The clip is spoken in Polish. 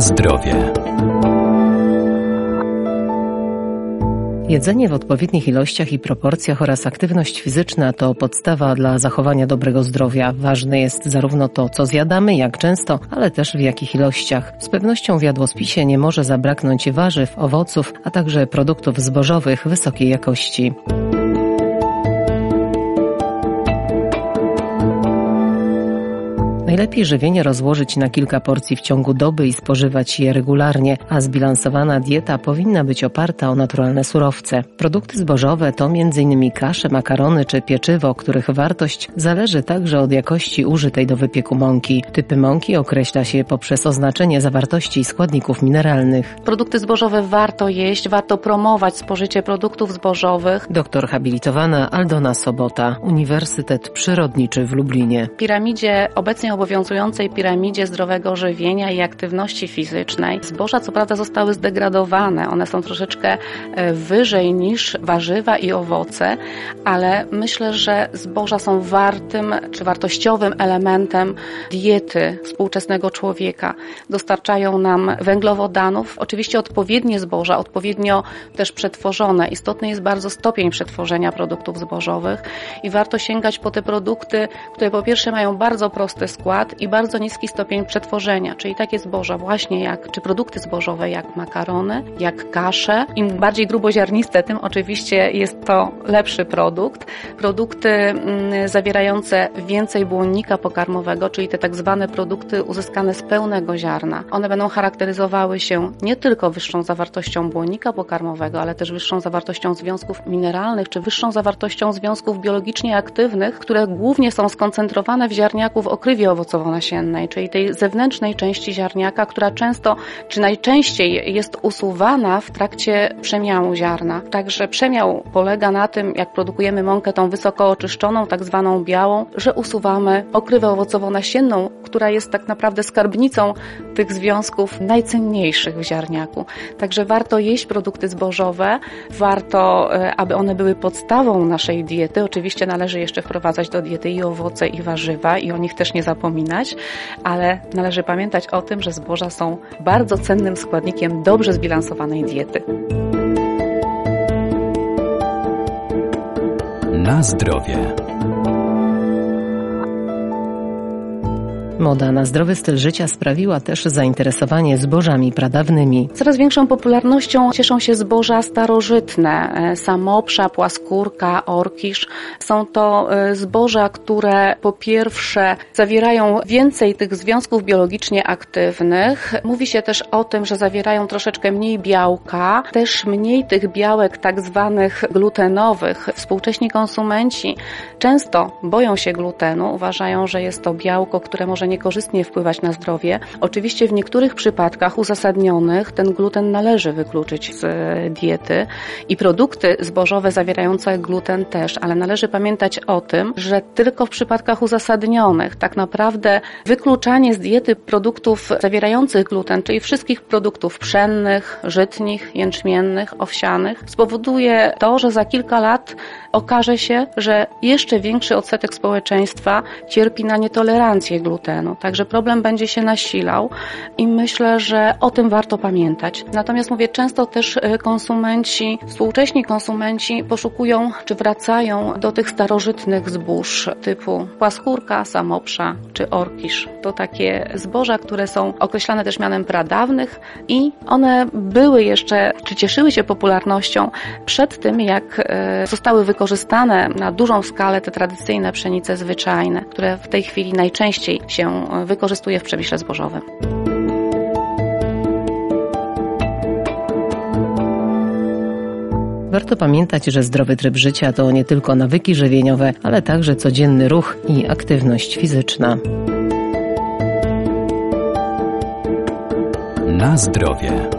Zdrowie. Jedzenie w odpowiednich ilościach i proporcjach oraz aktywność fizyczna to podstawa dla zachowania dobrego zdrowia. Ważne jest zarówno to, co zjadamy, jak często, ale też w jakich ilościach. Z pewnością w jadłospisie nie może zabraknąć warzyw, owoców, a także produktów zbożowych wysokiej jakości. Najlepiej żywienie rozłożyć na kilka porcji w ciągu doby i spożywać je regularnie, a zbilansowana dieta powinna być oparta o naturalne surowce. Produkty zbożowe to m.in. kasze, makarony czy pieczywo, których wartość zależy także od jakości użytej do wypieku mąki. Typy mąki określa się poprzez oznaczenie zawartości składników mineralnych. Produkty zbożowe warto jeść, warto promować spożycie produktów zbożowych. Doktor habilitowana Aldona Sobota, Uniwersytet Przyrodniczy w Lublinie. W piramidzie obecnie obowiązującej piramidzie zdrowego żywienia i aktywności fizycznej. Zboża co prawda zostały zdegradowane, one są troszeczkę e, wyżej niż warzywa i owoce, ale myślę, że zboża są wartym czy wartościowym elementem diety współczesnego człowieka. Dostarczają nam węglowodanów, oczywiście odpowiednie zboża, odpowiednio też przetworzone. Istotny jest bardzo stopień przetworzenia produktów zbożowych i warto sięgać po te produkty, które po pierwsze mają bardzo prosty skład, skład i bardzo niski stopień przetworzenia, czyli takie zboża właśnie jak, czy produkty zbożowe jak makarony, jak kasze. Im bardziej gruboziarniste, tym oczywiście jest to lepszy produkt. Produkty mm, zawierające więcej błonnika pokarmowego, czyli te tak zwane produkty uzyskane z pełnego ziarna. One będą charakteryzowały się nie tylko wyższą zawartością błonnika pokarmowego, ale też wyższą zawartością związków mineralnych, czy wyższą zawartością związków biologicznie aktywnych, które głównie są skoncentrowane w ziarniaku w okrywie owocowo-nasiennej, czyli tej zewnętrznej części ziarniaka, która często czy najczęściej jest usuwana w trakcie przemiału ziarna. Także przemiał polega na tym, jak produkujemy mąkę tą wysoko oczyszczoną, tak zwaną białą, że usuwamy okrywę owocowo-nasienną, która jest tak naprawdę skarbnicą tych związków najcenniejszych w ziarniaku. Także warto jeść produkty zbożowe, warto, e, aby one były podstawą naszej diety. Oczywiście należy jeszcze wprowadzać do diety i owoce, i warzywa, i o nich też nie zapominać, ale należy pamiętać o tym, że zboża są bardzo cennym składnikiem dobrze zbilansowanej diety. Na zdrowie. Moda na zdrowy styl życia sprawiła też zainteresowanie zbożami pradawnymi. Coraz większą popularnością cieszą się zboża starożytne, e, samoprza, płaskórka, orkisz. Są to e, zboża, które po pierwsze zawierają więcej tych związków biologicznie aktywnych. Mówi się też o tym, że zawierają troszeczkę mniej białka, też mniej tych białek tak zwanych glutenowych. Współcześni konsumenci często boją się glutenu, uważają, że jest to białko, które może niekorzystnie wpływać na zdrowie. Oczywiście w niektórych przypadkach uzasadnionych ten gluten należy wykluczyć z e, diety i produkty zbożowe zawierające gluten też, ale należy pamiętać o tym, że tylko w przypadkach uzasadnionych tak naprawdę wykluczanie z diety produktów zawierających gluten, czyli wszystkich produktów pszennych, żytnich, jęczmiennych, owsianych, spowoduje to, że za kilka lat okaże się, że jeszcze większy odsetek społeczeństwa cierpi na nietolerancję glutenu Także problem będzie się nasilał i myślę, że o tym warto pamiętać. Natomiast mówię, często też y, konsumenci, współcześni konsumenci poszukują czy wracają do tych starożytnych zbóż typu płaskórka, samoprza czy orkisz. To takie zboża, które są określane też mianem pradawnych i one były jeszcze, czy cieszyły się popularnością przed tym, jak y, zostały wykorzystane na dużą skalę te tradycyjne pszenice zwyczajne, które w tej chwili najczęściej się wykorzystuje w przemyśle zbożowym. Warto pamiętać, że zdrowy tryb życia to nie tylko nawyki żywieniowe, ale także codzienny ruch i aktywność fizyczna. Na zdrowie.